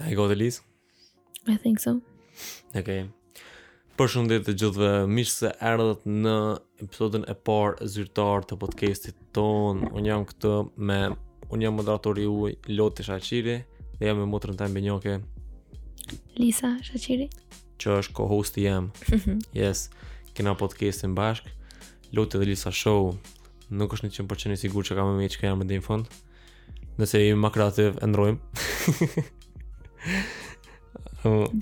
Are we good, Liz? I think so. Okej. Okay. Përshëndetje të gjithëve, mirë se erdhët në episodin e parë zyrtar të podcastit tonë. Unë jam këtu me, unë jam moderatori juj, Loti Shaqiri, dhe jam me motrën tem binjake. Lisa Shaqiri. Që është co-hosti jem. Mhm. yes, kena podcastin bashkë. Loti dhe Lisa Show, nuk është 100% i sigur që ka me metë qikjo emën deri në fund. Nëse jemi më kreativ, e ndrojmë.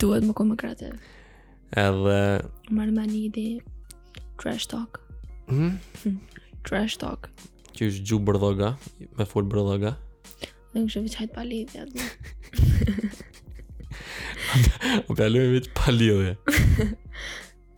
Duhet me konë kreativ. Edhe... Murrëm një ide, trash talk. Mm? trash talk. Që është gjuhë bërlloga, me folë bërlloga. Ne kështu veç hajt pa lidhë, ja dhe. Më përja lëmi veç pa lidhë.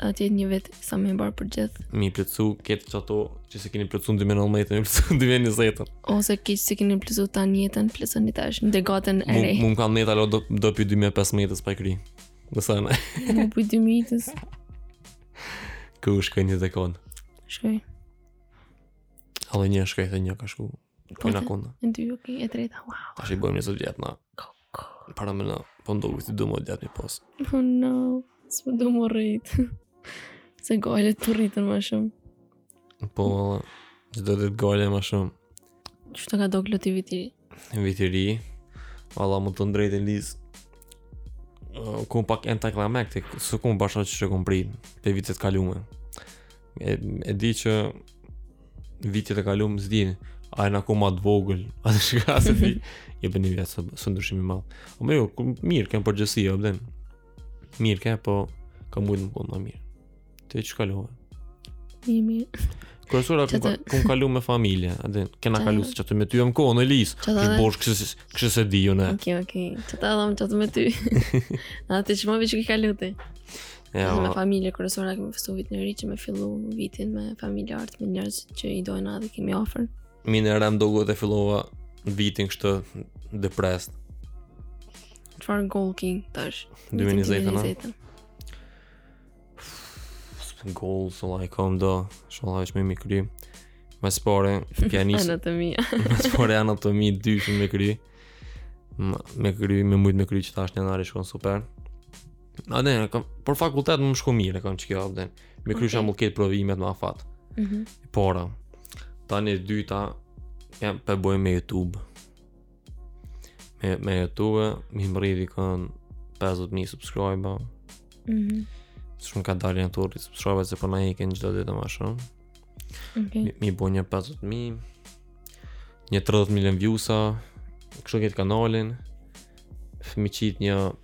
A të jetë një vit sa ma i mbarë për gjithë. M'i plotsu, krejt qato që s'i keni plotsu në 2019, m'i plotsu në 2020. Ose çka s'i keni plotsu tanë jetën, plotsoni tash, në dekadën e re. Mu më kanë metë hala do, do prej 2015, pa i kri. Edhe sa. Mu prej 2015. Kur u, shkoi një dekadë. Shkoi. Allah, një shkoi, edhe një ka shku. Po na kunda. Në dy, ok, e treta, wow. Tash i bëjmë njëzet vjet na. Para me në, po m'duket du me gjetë një pos. Oh no, s'po du m'u rrit. S'ke gajle të rritesh ma shumë. Po, valla, që do të ketë gajle ma shumë. Qysh t'ka dalë ty Viti i Ri? Viti i Ri, valla me t'thanë t'drejtën, Liz. Uh, u kon pak anticlimactic, s'u kon bash qysh kom pritë, prej viteve t'kalume. e, e di që vitet e kalume s'di a jena kon ma të vogël a çka, se s'të bën ni vjet, s'ndryshon shumë o me jo, mirë kem përgjithësi jo bëden mirë kem po ka mujtë me konë ma mirë ti qysh kalove mirë Kryesorja kum, të... kum kalu me familje A din, kena kalu se qaty me ty jemi konë Liz Çka po bon kishe s'e di jo ne Ok, ok, që të adhëm që të me ty A ti që më vë që ki kalu ti Ja, me familje kryesorja kemi festu vitin e ri që me fillu vitin me familjarë me njerëz që i dojnë edhe i kemi afër. Masnej rashë diku edhe e fillova vitin kështu depressed. Çfarë goals ki tash? 2020, no? Goals, like, kom do, ishalla mi kry. Me spore, pja njësë... Anatomi. me spore, anatomi, du qe me kry. Me kry, me mujtë me kry që tash një nari shkon super. Edhe kam për fakultet me m'shku mirë, e kam që kjo, edhe me kry okay. shembull krejt provimet me afat. Mm -hmm. Por, tani e dyta, kam për me bo me YouTube. Me, me YouTube, m'i mbërri dikun 50.000 subscribera. Mm -hmm. Shumë ka dalë në turri, subscriber, se po na ikin çdo ditë ma shumë. Okay. M'i, m'i bo një 50.000, një 30.000 views-a, kështu këtë kanalin, mi qitë një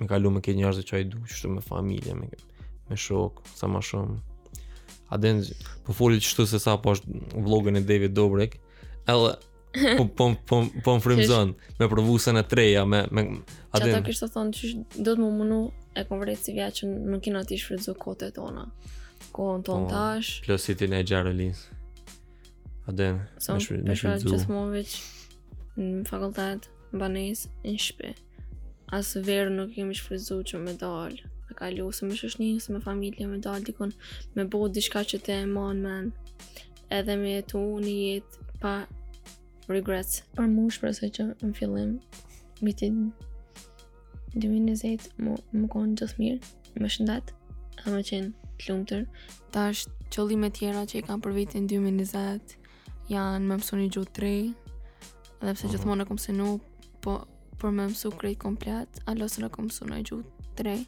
Me kalu me këta njerëz që i du, qështu me familje, me me shokë, sa ma shumë. Edhe po foli qështu se sa po e shoh vlogun e David Dobrik. Edhe po po po po m'frymzon me provu sene t'reja me me edhe. Çfarë kishte thonë që do të më mundu e konvertit si vja që nuk kena t'i shfrytëzu kohët tona. Kohën tonë po, tash. Plus si ti në Jarolins. Edhe. Sa më shfrytëzu. Në fakultet, në banesë, në shtëpi. as verë nuk kemi shfrytzu që me dalë me kalu, se me shoqni se me familje me dalë dikun me bo diçka që të e man men edhe me jetu një jetë pa regrets për mu shpresoj që në fillim viti 2020 me, me kon gjithë mirë me shëndet edhe me qenë të lumtur tash qëllime tjera që i kam për vitin 2020 janë me mësu një gjuhë të re, edhe pse mhm. gjithmonë e kom synu, po për me mësu krejt komplet, hala s'e kom mësu një gjuhë të re.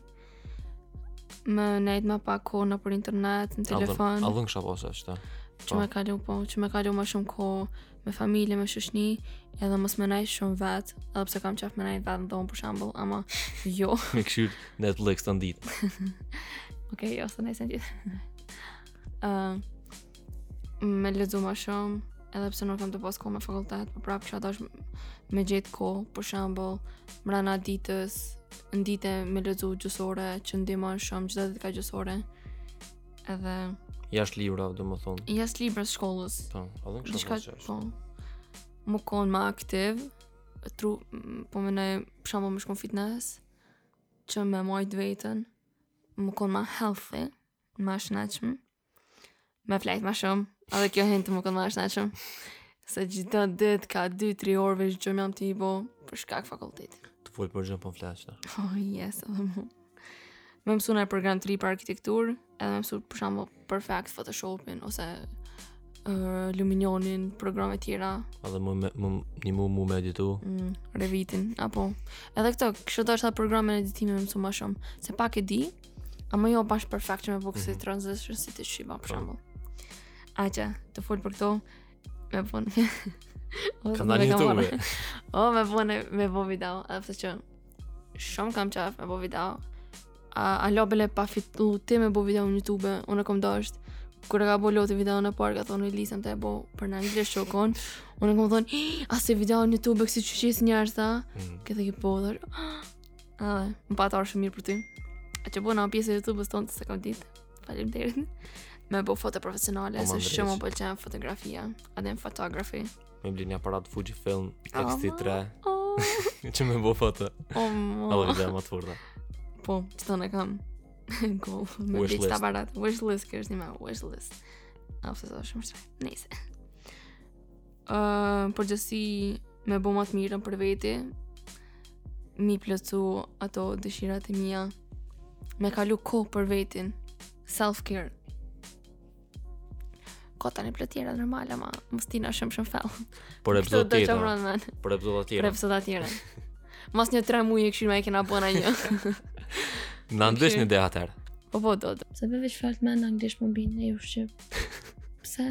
Me nejtë ma pak kohë nëpër internet, në telefon. Edhe kisha pas qejf Që me po. kalu po, që me kalu ma shumë kohë me familje, me shoqni, edhe mos me nejtë shumë vetë, edhe pse kam qef me nejtë vetë në dhomë për shembull, ama jo. me kqyr Netflix tan ditën. Okej, okay, jo, s'e nejtë tan ditën. uh, me lexu ma shumë, edhe pse nuk kam t'pas kohë me fakultet, po prapë kisha dash me gjet kohë, për shembull, mrena ditës, në ditë me lexu gjysë ore që ndihmon shumë çdo ditë ka gjysë ore. Edhe jashtë libra, domethënë. Jashtë libra të shkollës. Po, edhe kështu. Diçka po. Me kon ma aktiv, true po domethënë për shembull me shku n'fitness që me majt veten, me kon ma healthy, ma shnetshëm. Me flajt ma shumë, edhe kjo hin te me kon ma shnetshëm. Se gjithë ditë ka 2-3 orë veç gjumë jam t'i bo për shkak fakultetit. Tu folë për gjumë po flajt që. Oh, yes, edhe mu. Me mësu një program të ri për arkitekturë, edhe me mësu për shembull perfect photoshopin, ose uh, lumionin, programe tjera. Edhe mu, me, mu, një mu mu me editu. Mm, revitin, apo. Edhe këto, kështu, qështu këta programe në editime me mësu ma shumë. Se pak e di, A më jo bashkë për fakt që me bukë si mhm. transition si të shqipa, për po. shumë. A që, të full për këto, me punë. Kanal në YouTube. O, me punë, me bo video, edhe përse që shumë kam qef me bo video. A, a lobele pa fitu ti me bo video në YouTube, unë e kom dasht, kur e ka bo loti videon e parë, ka thonë i lisën të e bo për në anglisht që u kon, unë e kom thonë, a se video në YouTube, kësi që qisë njerë, tha, mm. këtë e ki po, Ah, më pa të shumë mirë për ty. A që u bone pjesë e YouTube-ës tonë të se kam ditë. Faleminderit. Me bo foto profesionale, po, se shumë më pëlqen fotografia. Edhe në fotografi. Me bli një aparat Fujifilm X-T3. Që me bo foto. O, mo. A dhe më të furda. Po, qeto e kam. Goal. Me bli qet aparat. Wish list, kërës një me. Wish list. A, veç se shumë shtë. Nejse. uh, përgjithsi me bo ma të mirën për veti, m'i plotsu ato dëshirat e mija, me kalu kohë për vetin, self-care. Ka tani plot tjera normal, ama mos të hina shumë shumë fell. Por e bëzë tjera. Por e bëzë tjera. Por e bëzë tjera. Mas nja tre muaj e kshyrim a e kena bëna një. Në anglisht një dhe atër. Po po do të. Se veç fjalë me në anglisht më bini, e jo shqip. Pse?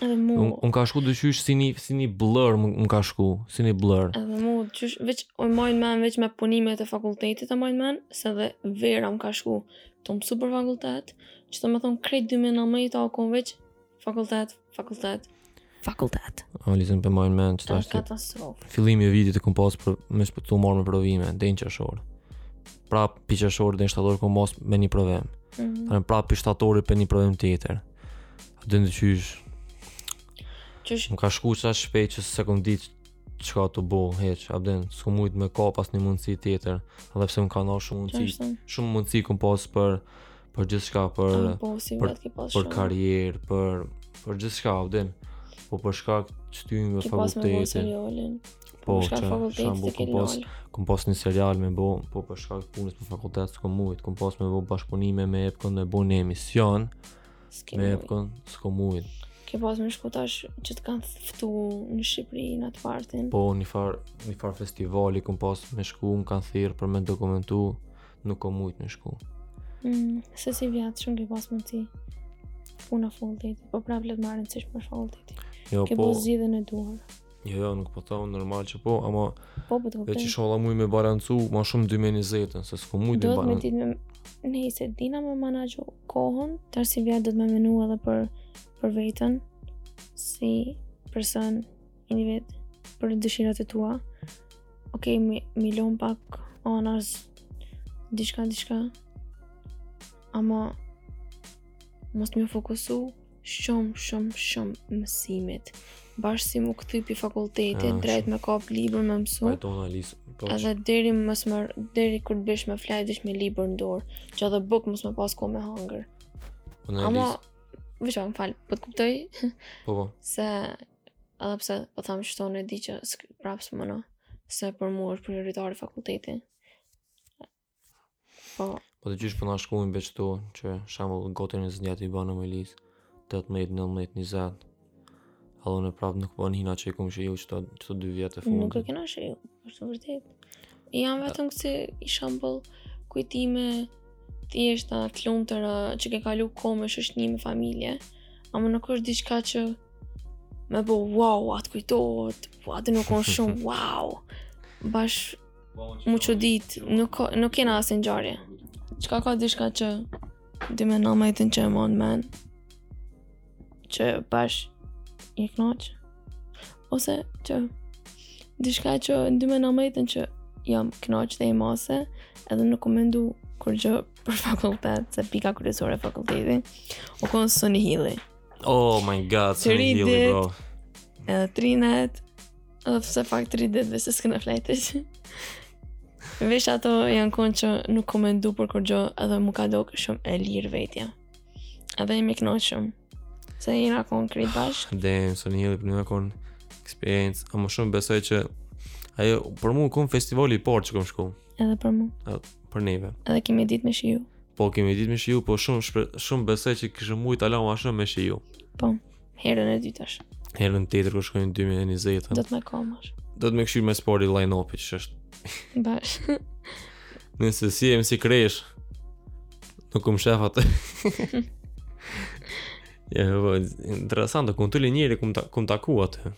Edhe mu. Më, më ka shku diqysh si një si një blur, më ka shku, si një blur. Edhe mu diqysh veç e maj men veç me punimet e fakultetit e maj men, se dhe vera më ka shku. Tu mësu për fakultet, që do me thon krejt 2019 u kon veç fakultet, fakultet. Fakultet. O lizën e maj men çfarë? Katastrofë. Fillimi i vitit e kom pas për me shku tu marr me provime, dej në qershor. prap prej qershor dej në shtator kom pas me një provim. Mm -hmm. Tani prap prej shtatorit për një provim tjetër. Dhe diqysh. Qysh. Më ka shku qaq shpejt që s'e kom ditë çka u bo, hiç, abden, s'kom mujtë me kap asnjë mundësi tjetër, edhe pse më ka nërë shumë mundësi, shumë mundësi kom pas për, për gjithçka, për, ah, po, si për, për karrierë, për, për gjithçka, abden, po për shkak që ty me fakultetin. Ki pas me bo serialin. Po, për shembull kom pas, kom pas një serial me bo, po për shkak të punës për fakultet s'kom mujt, kom pas me bo bashkëpunime me epkën me bo një emision, me epkën s'kom mujt. Ke pas me shku tash që të kanë ftu në Shqipëri në atë partin? Po, një farë një far festivali kom pas me shku, më kanë thirrë për me dokumentu, nuk kom mujt me shku. Mm, se sivjet shumë ke pas më ti puna fakulteti, po prap le të marën si shpër fakulteti. Jo, ke po, po zhidhe në duarë. Jo, jo, nuk po thom normal që po, ama po po të kuptoj. Veç inshallah muj me balancu më shumë 2020-ën, se s'po muj me balancu. Domethënë nëse dina me menaxhu kohën, qysh vjen duhet me menu edhe për për veten si person individ për dëshirat e tua. Okej, okay, me i, me i lon pak anash diçka diçka. Ama mos m'u fokusu shumë, shumë, shumë mësimit. Bash si m'u kthy prej fakultetit, ah, drejt me kap libër me mësu. Pa e tonë alisë. Po edhe deri mos me, deri kur t'bish me fjet, dish me libër në dorë, që edhe buk mos me pas kohë me hangër. Po, ama veç m'fal, po të kuptoj. Po po. Se edhe pse po tham qeshtu e di që prapë msoj, se për mua është prioritar fakulteti. Po. Po dy vjet po na shkojnë veç kështu, që shembull goxha zgjat i bëna, Melis 18, 19, 20. Hala ene prap nuk po nina që i kom shiju qëto, qëto dy vjetë e fundit. Nuk e kena shiju, është e vërtetë. I kom vetëm kësi, shembull, kujtime, thjeshta, të lumtura, që ke kalu kohë me shoqni me familje, ama nuk është diçka që me bo, wow, a t'kujtohet, po atë nuk osht shumë, wow, bash, m'u çu, dit, nuk, nuk kena asni ngjarje. Çka ka dishka që du me mbajt n'men, që e man men, që bash je knaq, ose që dishka që du me mbajt n'men që jam knaq tej mase, edhe nuk kom mendu kurgjo për fakultet, se pika kryesore fakulteti, u konë Sunny Hilli. Oh my god, Sunny Hilli, bro. Edhe tri net, Edhe pse fakt tri ditë edhe pse s'këna fjet. Veç ato janë konë që nuk kom mendu për kurgjo edhe m'u ka dok shumë e lirë vetja. Edhe jemi knaq shumë. Se jena konë krejt bashkë. Dhe, Sunny Hilli për neve u konë experience. Ama shumë besoj që ajo, për mu u konë festivali i parë që kom shku. Edhe për mu. Edhe për neve. Edhe kemi ditë me shiju. Po, kemi ditë me shiju, po shumë, shpre, shumë besoj që kisha mujt hala ma shumë me shiju. Po. Herën e dytë është. Herën tjetër kur shkojnë 2020. Do t'bim kom e krye. Do ta kqyrim me s'pari line up qysh është. Bash. Nëse s'jemi si kresh. Nuk kum shef atë. Ja, po, interesant, kur t'lij njeri kom ta, kom taku atje.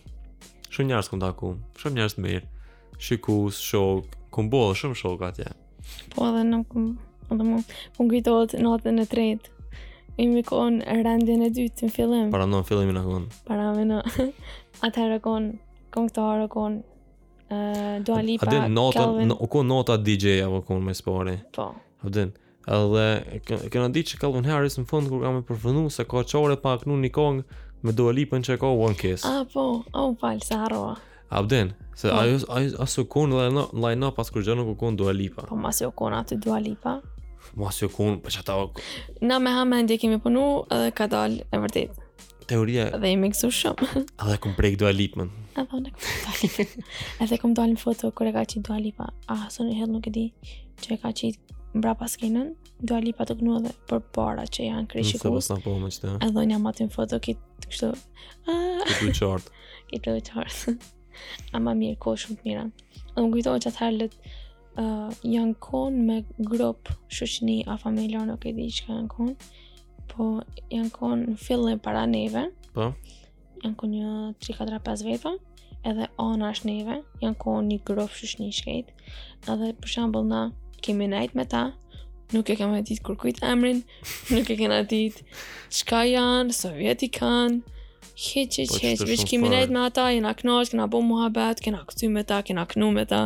Shumë njerëz kom taku. Shumë njerëz të mirë. Shikus, shok, kom bo boll shumë shok atje. Po edhe nuk edhe më kujtohet natën e tretë. Jemi kon rendin e dytë në fillim. Para në fillimin e kon. Para më në. Atëherë kon kongtar kon uh, Dua Lipa. A din nota, Calvin... no, ku nota DJ apo ku më spori? Po. A din. Edhe kena dit që Calvin Harris në fund kur ka me përfundu se ka qare pa knu një kong me Dua Lipën që ka One Kiss. A po, a u falë, se harrova. Abden, se po. ajo ajo as u kon në line up as kurgjë nuk u kon Dua Lipa. Po mos u kon atë Dua Lipa. Mos u kon, po çata. Na me hamendje kemi punu edhe ka dal e vërtet. Teoria. Dhe jemi kësu shumë. A edhe kom prek Dua Lipën. A edhe unë kom Dua Lipa. A dhe kom dalë në foto kur e ka qitë Dua Lipa. A, së në nuk e di që e ka qitë mbrapaskenën. Dua Lipa tu knu edhe përpara që janë kreshi ku. Nëse po më çdo. Edhe një atë foto qit kështu. Ah. Krejt qart. Krejt qart. Ama mirë, kohë shumë të mira. Edhe m'kujtohet që atëherë lët uh, janë kon me grup shoqni a familjar nuk e di çka janë kon. Po janë kon në fillim para neve. Po. Janë kon një 3-4-5 vetë, edhe na ashtu neve, janë kon një grup shoqni krejt, edhe për shambull na kemi nejt me ta, nuk e kemi ditë kurkujt emrin, nuk e kemi ditë çka janë, sa vjet i kanë, hiç, hiç, po, hiç, veç kemi nejt me ata, jena knaq, kena bo muhabet, kena kcy me ta, kena knu me ta,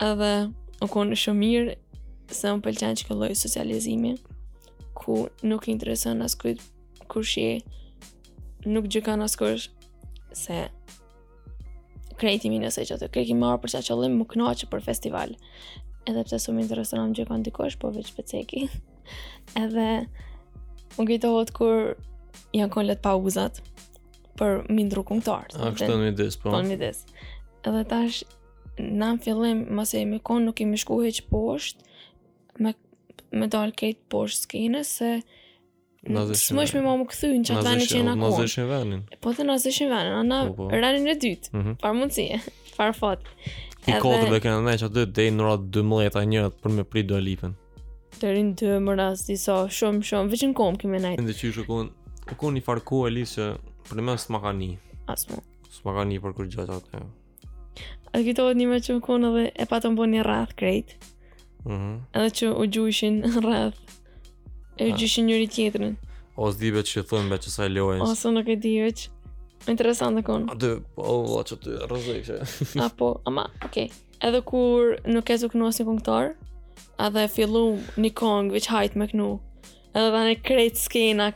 edhe u konë shumë mirë, se më pëlqen qiky lloj socializimi, ku nuk intereson askujt kush je, nuk gjykan askush se krejt jemi nëse çka krejt jemi ardh për qat qëllim m'u knaqë për festival edhe pse s'më intereson a më gjykon dikush po veç po e ceki edhe më kujtohet kur janë konë letë pauzat për me ndru këngëtarët a kështë të një disë po një disë edhe tash na në fillim më se jemi konë nuk jemi shku hiç poshtë me, me dalë krejt poshtë skenës se Na zëshin. Smosh me mo m'u kthy në qat ven që jena kon. Na zëshin vani. Po de na zëshin venin, ana po, po. renin e dytë. Mm -hmm. Far mundsi. Far fat. Ti Edhe... kodër dhe kena nejt qaty deri në ora 12 a një për me prit Dua Lipën Të rinë të më ras t'i sa shumë shumë Vëqin komë kemi nejt Në dhe qyshë u konë U konë një farë kohë e lirë që Për në mësë s'ma ka një Asë mu S'ma ka një për kurgjo atë A kujtohet një me që jem konë dhe e patëm bo një rreth krejt mm -hmm. Edhe që u gjushin rreth E u ah. gjushin njëri tjetërin Ose di be qysh i thujnë be qësaj loje Ose nuk e di e që Interesante konë A dhe, o vla që të rëzëj që A po, ama, okej Edhe kur nuk ke tu knu asnjë kongëtar Edhe fillu një kongë veç hajt me kënu Edhe tanë krejt skena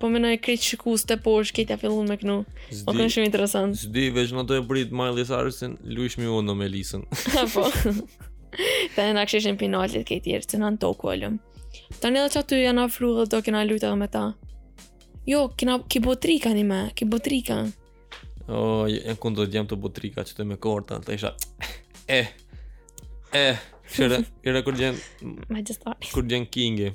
Po me nëjë krejt shikus të posh Krejt ja fillu me knu O kon shumë interesant Zdi veç n'pritje t' Miley Cyrus'in Lujshmi unë me Melisën Po Tanë na kshyrshin pi anash krejt tjerët Që në në toku alëm Tanë edhe qaty janë afru dhe do kena lujt edhe me ta Jo, kena ki bo trika një me Ki bo trika O, oh, e ku do të jam tu bo trika qato me karta, të isha... E, e, kshyre, kshyre kur gjen... Magjistari. Kur gjen kingi.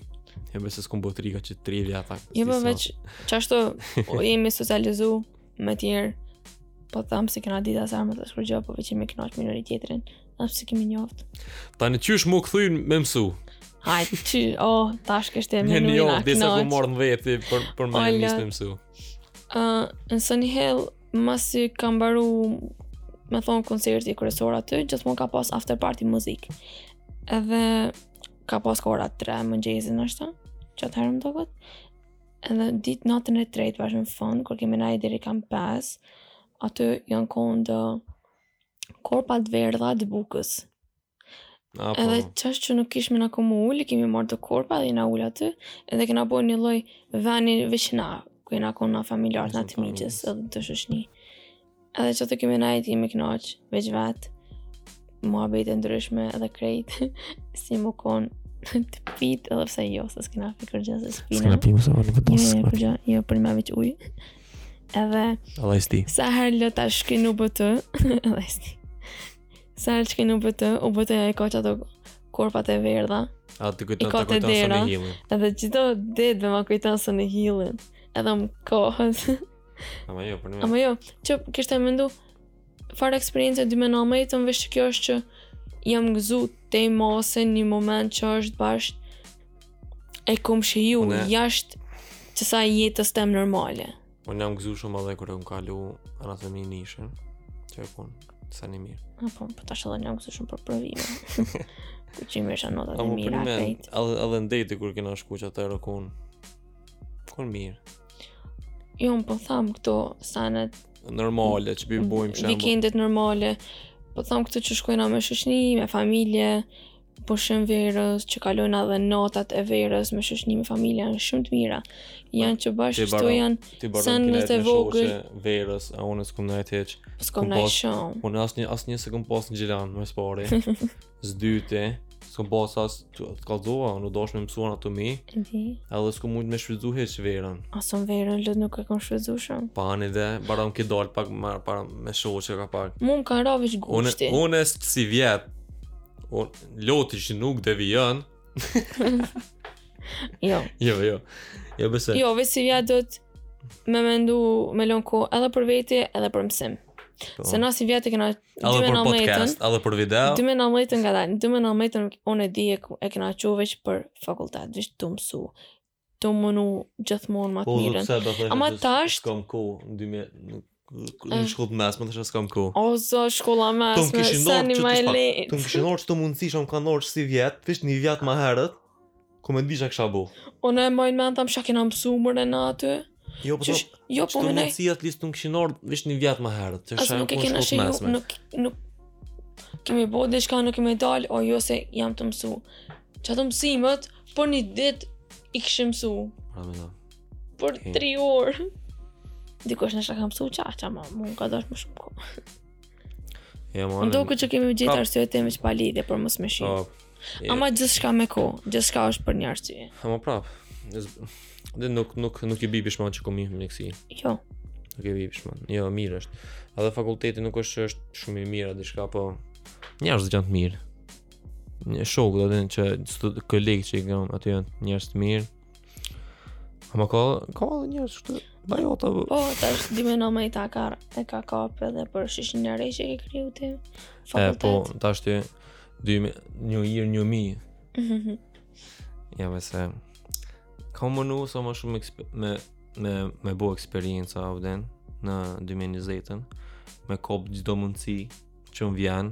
E besës ki bo trika që të trivja, ja, pak. Jo, për po veç, që ashtu, o, jemi socializu me tjerë. Po tham se s'kena dit as me t' kurgjo, po veç jemi knaq me njëri tjetrin. Tham s'e kemi njoftë. Tanë qysh mu këthuj me mësu. Hajt, që, o, oh, tash kshtu e me njëri na knaq. Një njoftë, disa ku morë në veti për, për me njëri me mësu. Uh, në Sunny Hill, masi ka mbaru, me thonë, koncerti kryesor aty, gjithmon ka pas after party muzik. Edhe ka pas kah ora 3 mëngjesit ashtu, qatëherë të këtë. Edhe di natën e tretë, bash n'fund, kur kemi nejt deri kah 5, aty janë konë do korpa t'verdha të bukës. Apo. Edhe qashtu nuk kishmi na kah m'u ul, i kemi marrë do korpa edhe jena ul aty, edhe kena bo një lloj veni veç na, ku jena konë na familjar na të miqsi, edhe të shoqni. Edhe qaty kemi nejt jemi kënaq, veç vet. M'u bojke e ndryshme edhe krejt si me kon të pit edhe pse jo, se s'kena pi kurgjo se s'pina. S'kena pi mëse vërë në posë. Jo, kurgjo, jo, përnime veç uj. Edhe... Edhe ice tea. Sa herë lëta shkinu për të, edhe ice tea. Sa herë që kem tu bo, u bëtë e ka qato korpat e verdha. A ta kujton ta kujton Sunny Hillin. Edhe çdo ditë edhe ma kujton Sunny Hillin. Edhe më kohë. Ama jo, për në Ama jo, që kshtu e menu, çfarë eksperiencë e di me m'than, të më vjen që kjo është që jam gëzu tej mase një moment që është bash e kom shiju, jashtë qasaj jetës tem normale. Unë jam gëzu shumë edhe kur e kom kalu anatominë nishin, që u kon, të sa një mirë. A po, po tash edhe jam gëzu shumë për provime. Kur që m'ishin notat e po mira, krejt. A po edhe në deti kur kena shku qatëherë u kon, u kon mirë. Jo, ma po thamë këto senet. Normale, që p'i bojmë shemë. Vikendet normale. Po thamë këto që shkojna me shoqni, me familje, pushim verës, që kalojnë edhe natat e verës me shoqni me familja, janë shumë të mira. Janë që bash këto janë sene të vogla verës, a unë s'kam nejt hiç. S'kam nejt shumë. Unë asnjë asnjë s'e kam pas në Gjilan më s'pari. S'dyti, s'kam pas ashtu t'kallzova, u dosh me mësu anatomi. Ëh. Edhe s'kam mund me shfrytzu hiç verën. As unë verën lë nuk e kam shfrytzu shumë. Pa ani dhe para bile ke dal pak më para me shoqë ka pak. Mu m'ka ra veç gushti. Unë unë sivjet O, loti që nuk devijon. jo. Jo, jo. Jo, besoj. Jo, veç sivjet duhet me mendu me lon kohë edhe për veti, edhe për mësim. Po. Se na sivjet e kena Edhe për podcast, edhe për video 2019-ën ngadalë 2019-ën Unë e di e, e kena çu veç për fakultet Veç tu mësu tu menu gjithmonë ma të po, mirën. Po, Ama tash... S'kam kohë, në dy mijë, në shkollë të mesme, thashë s'kam kohë. O Zot, shkolla mesme, se një ma e lehtë. Të më kishin ardhë qëto mundësi, që më kanë ardhë sivjet, veç një vjet ma herët, ku me ditë çka kisha bo. O, unë e maj n'men, thamë, çka kena mësu more na aty? Jo, po të jo, po menoj. Qështë listë të m'kishin ardhë, veç një vjet ma herët, që shë nuk e kena shë jo, nuk, nuk, kemi bo diçka nuk kemi dalë, o jo se jam tu mësu. Qato mësimet, për një ditë i kishe mësu. Pra me në. Për tri orë. Dikush thotë s'kam mësu qaq, ama, m'u ka dashtë ma shumë kohë. Ja, Më duket që kemi gjetë arsye të mësh pa lidhje për mos me shih. Po. Ama gjithçka me kohë, gjithçka është për një arsye. Ama prap. Dhe nuk nuk nuk i bi pishman që kom hi n'mjekësi. Jo. Nuk i bi pishman. Jo, mirë është. A edhe fakulteti nuk është është shumë i mirë a diçka, po njerëz janë të mirë. Një shok domethënë që kolegë që i kam aty janë njerëz të mirë. Ama ka, ka edhe njerëz që ndaj ota. Po, tash di më nëmë i takar e ka kap edhe për shoqninë e re që ke kriju ti. E, po, tash ti dy me një ir një mi. ja, me se kam menu sa ma shumë me me me bo eksperienca avden në 2020-ën me kop çdo mundësi që më vjen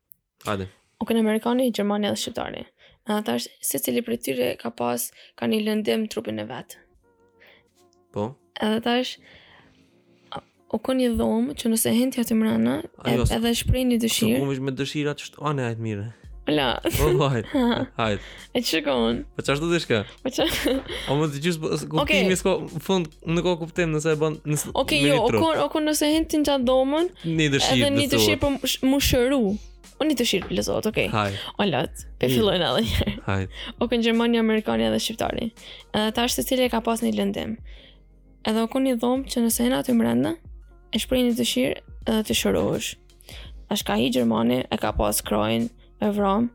Hajde. U kon Amerikani, Gjermani edhe Shqiptari. Edhe tash, secili prej tyre ka pas, ka një lëndim n'trupin e vet. Po? Edhe tash, u kon një dhomë, që nëse hin ti aty mrena, Ajo, edhe shpreh një dëshirë. Të kumësh me dëshirat, qështu, ani hajt mirë. Ola. Po, hajt, hajt. E qysh u kon? Po qashtu çka? Po që... O më të gjusë, po, kuptimi okay. Okay. s'ka fund, nuk ka kuptim nëse e bën në Oke, okay, jo, u kon, u kon nëse hin ti në qat dhomën, një dëshirë, edhe një dëshirë për m'u shëru. O një dëshirë për lezet, okej. Okay. Haj. O lot, pe fillojmë edhe një. Hajt. U kon Gjermani, Amerikani edhe Shqiptari. Edhe tash secili e ka pas një lëndim. Edhe u kon një dhomë që nëse hin aty mrenda, e shpreh një dëshirë edhe ti shërohesh. Tash ka hi Gjermani, e ka pas krahin e vram,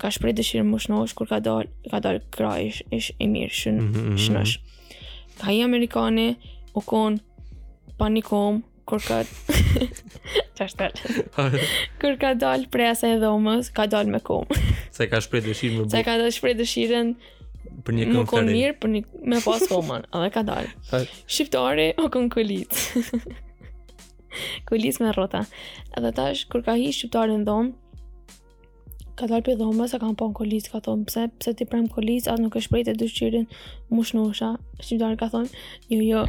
ka shpreh dëshirë m'u shnosh, kur ka dal, ka dal krahi, ish, ish i mirë, shën, mm -hmm. Mhm, shnosh. Ka hi Amerikani, u kon, pa ni kom, kur ka... Qa është dalë? kur ka dal prej asaj dhomës, ka dal me kom. Se ka shpreh dëshirë m'u bo. Se ka dal shpreh dëshirën, për një kom t're. Me kon mirë për një me pas komën, edhe ka dalë. Shqiptari u kon kollit. Kulis me rrota. Edhe tash, kur ka hi shqiptari në dhomë, ka dalë për dhomë, se kanë ponë kulis, ka thonë, pse, pse ti prej kulis, a nuk e shprehe dëshirën, mu shnusha. Shqiptari ka thonë, jo, jo.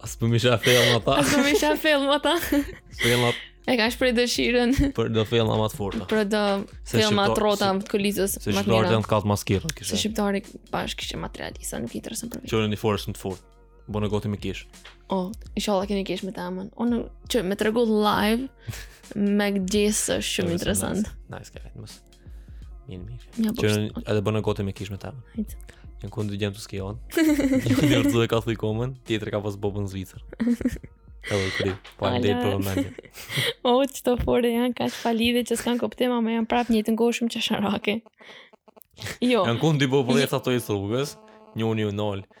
Asë për misha film ata. Asë për misha film ata. film ata. E ka shpreh dëshirën. Për do film ma t'forta. Për do film ma t'rrota ma t'kulisës. Se shqiptarët janë të kaq maskirë. Se shqiptarët pashë kështë materialista, nuk i intereson për vijë. Qërë një forës më të fortë. Bo në goti me kish. O, oh, isha dhe keni kish me të amën. O, në, që me tregu live, me gjithë së shumë interesant. Nice, nice guy, mos. Mirë, mirë. Ja, që në, edhe bo në goti me kish me të amën. Hajtë. Në kundë të gjemë të skion. Një një rëzë dhe ka thuj komen, tjetër ka pas bobën zvicër. Hello, kri. Po e ndejtë për vëmendje. O, që të fore janë kaq palidhje që s'kanë kuptim, ma janë prapë një të ngoshëm që sharake. Jo. Në kundë të i bobëllet ato i thugës, një unë ju nëllë.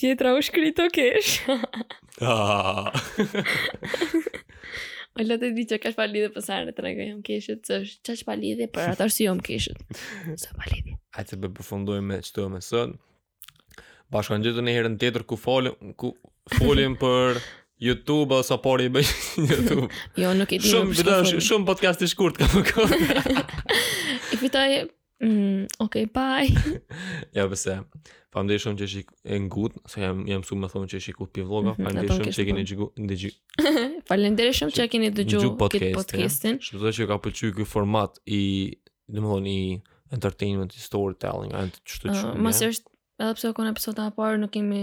Tjetra u shkri tu kesh. Ah. O unë e di që kaq pa lidhje për sa e tregoj jam keshë, që është që është pa lidhje për atë arsye jam keshë. Sa pa lidhje. A të përfundojmë me qeto me sot. Bashkangjituni herën tjetër ku folim ku folim për YouTube ose po i bëj në YouTube. Jo, nuk e di. Shumë video, shumë podcast i shkurt ka më kohë. E fitoj Mm, ok, bye. ja, përse. Faleminderit shumë që keni ngu, se jam, jam su më thonë që është i kut për vloga, mhm, faleminderit shumë që keni dëgju, dëgju... Faleminderit shumë që keni dëgju këtë podcastin. Shpresoj që ka pëlqy ky format i, domethanë, i entertainment, i storytelling, e të qështu që... Masë është, edhe pse o konë episoda e parë, nuk kemi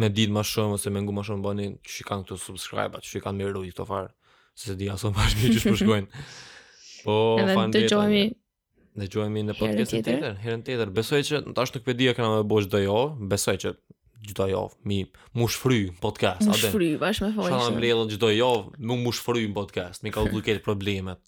me ditë ma shumë, ose me ngu ma shumë, bëni qiqi kanë këto subscribe-at, që që kanë mirë rujtë këto farë, se se di asë më bashkë që që shkojnë. Po, Edhe dëgjohemi. Dëgjohemi në podcast të tjetër, herën të tjetër. Besoj që, tash nuk e di a kena me bo çdo javë, besoj që çdo javë, mi mu shfry n'podcast. Mu shfry, bashkë me fojshë. Ishalla më lejon çdo javë, mu mu shfry n'podcast, mi kallzu krejt problemet.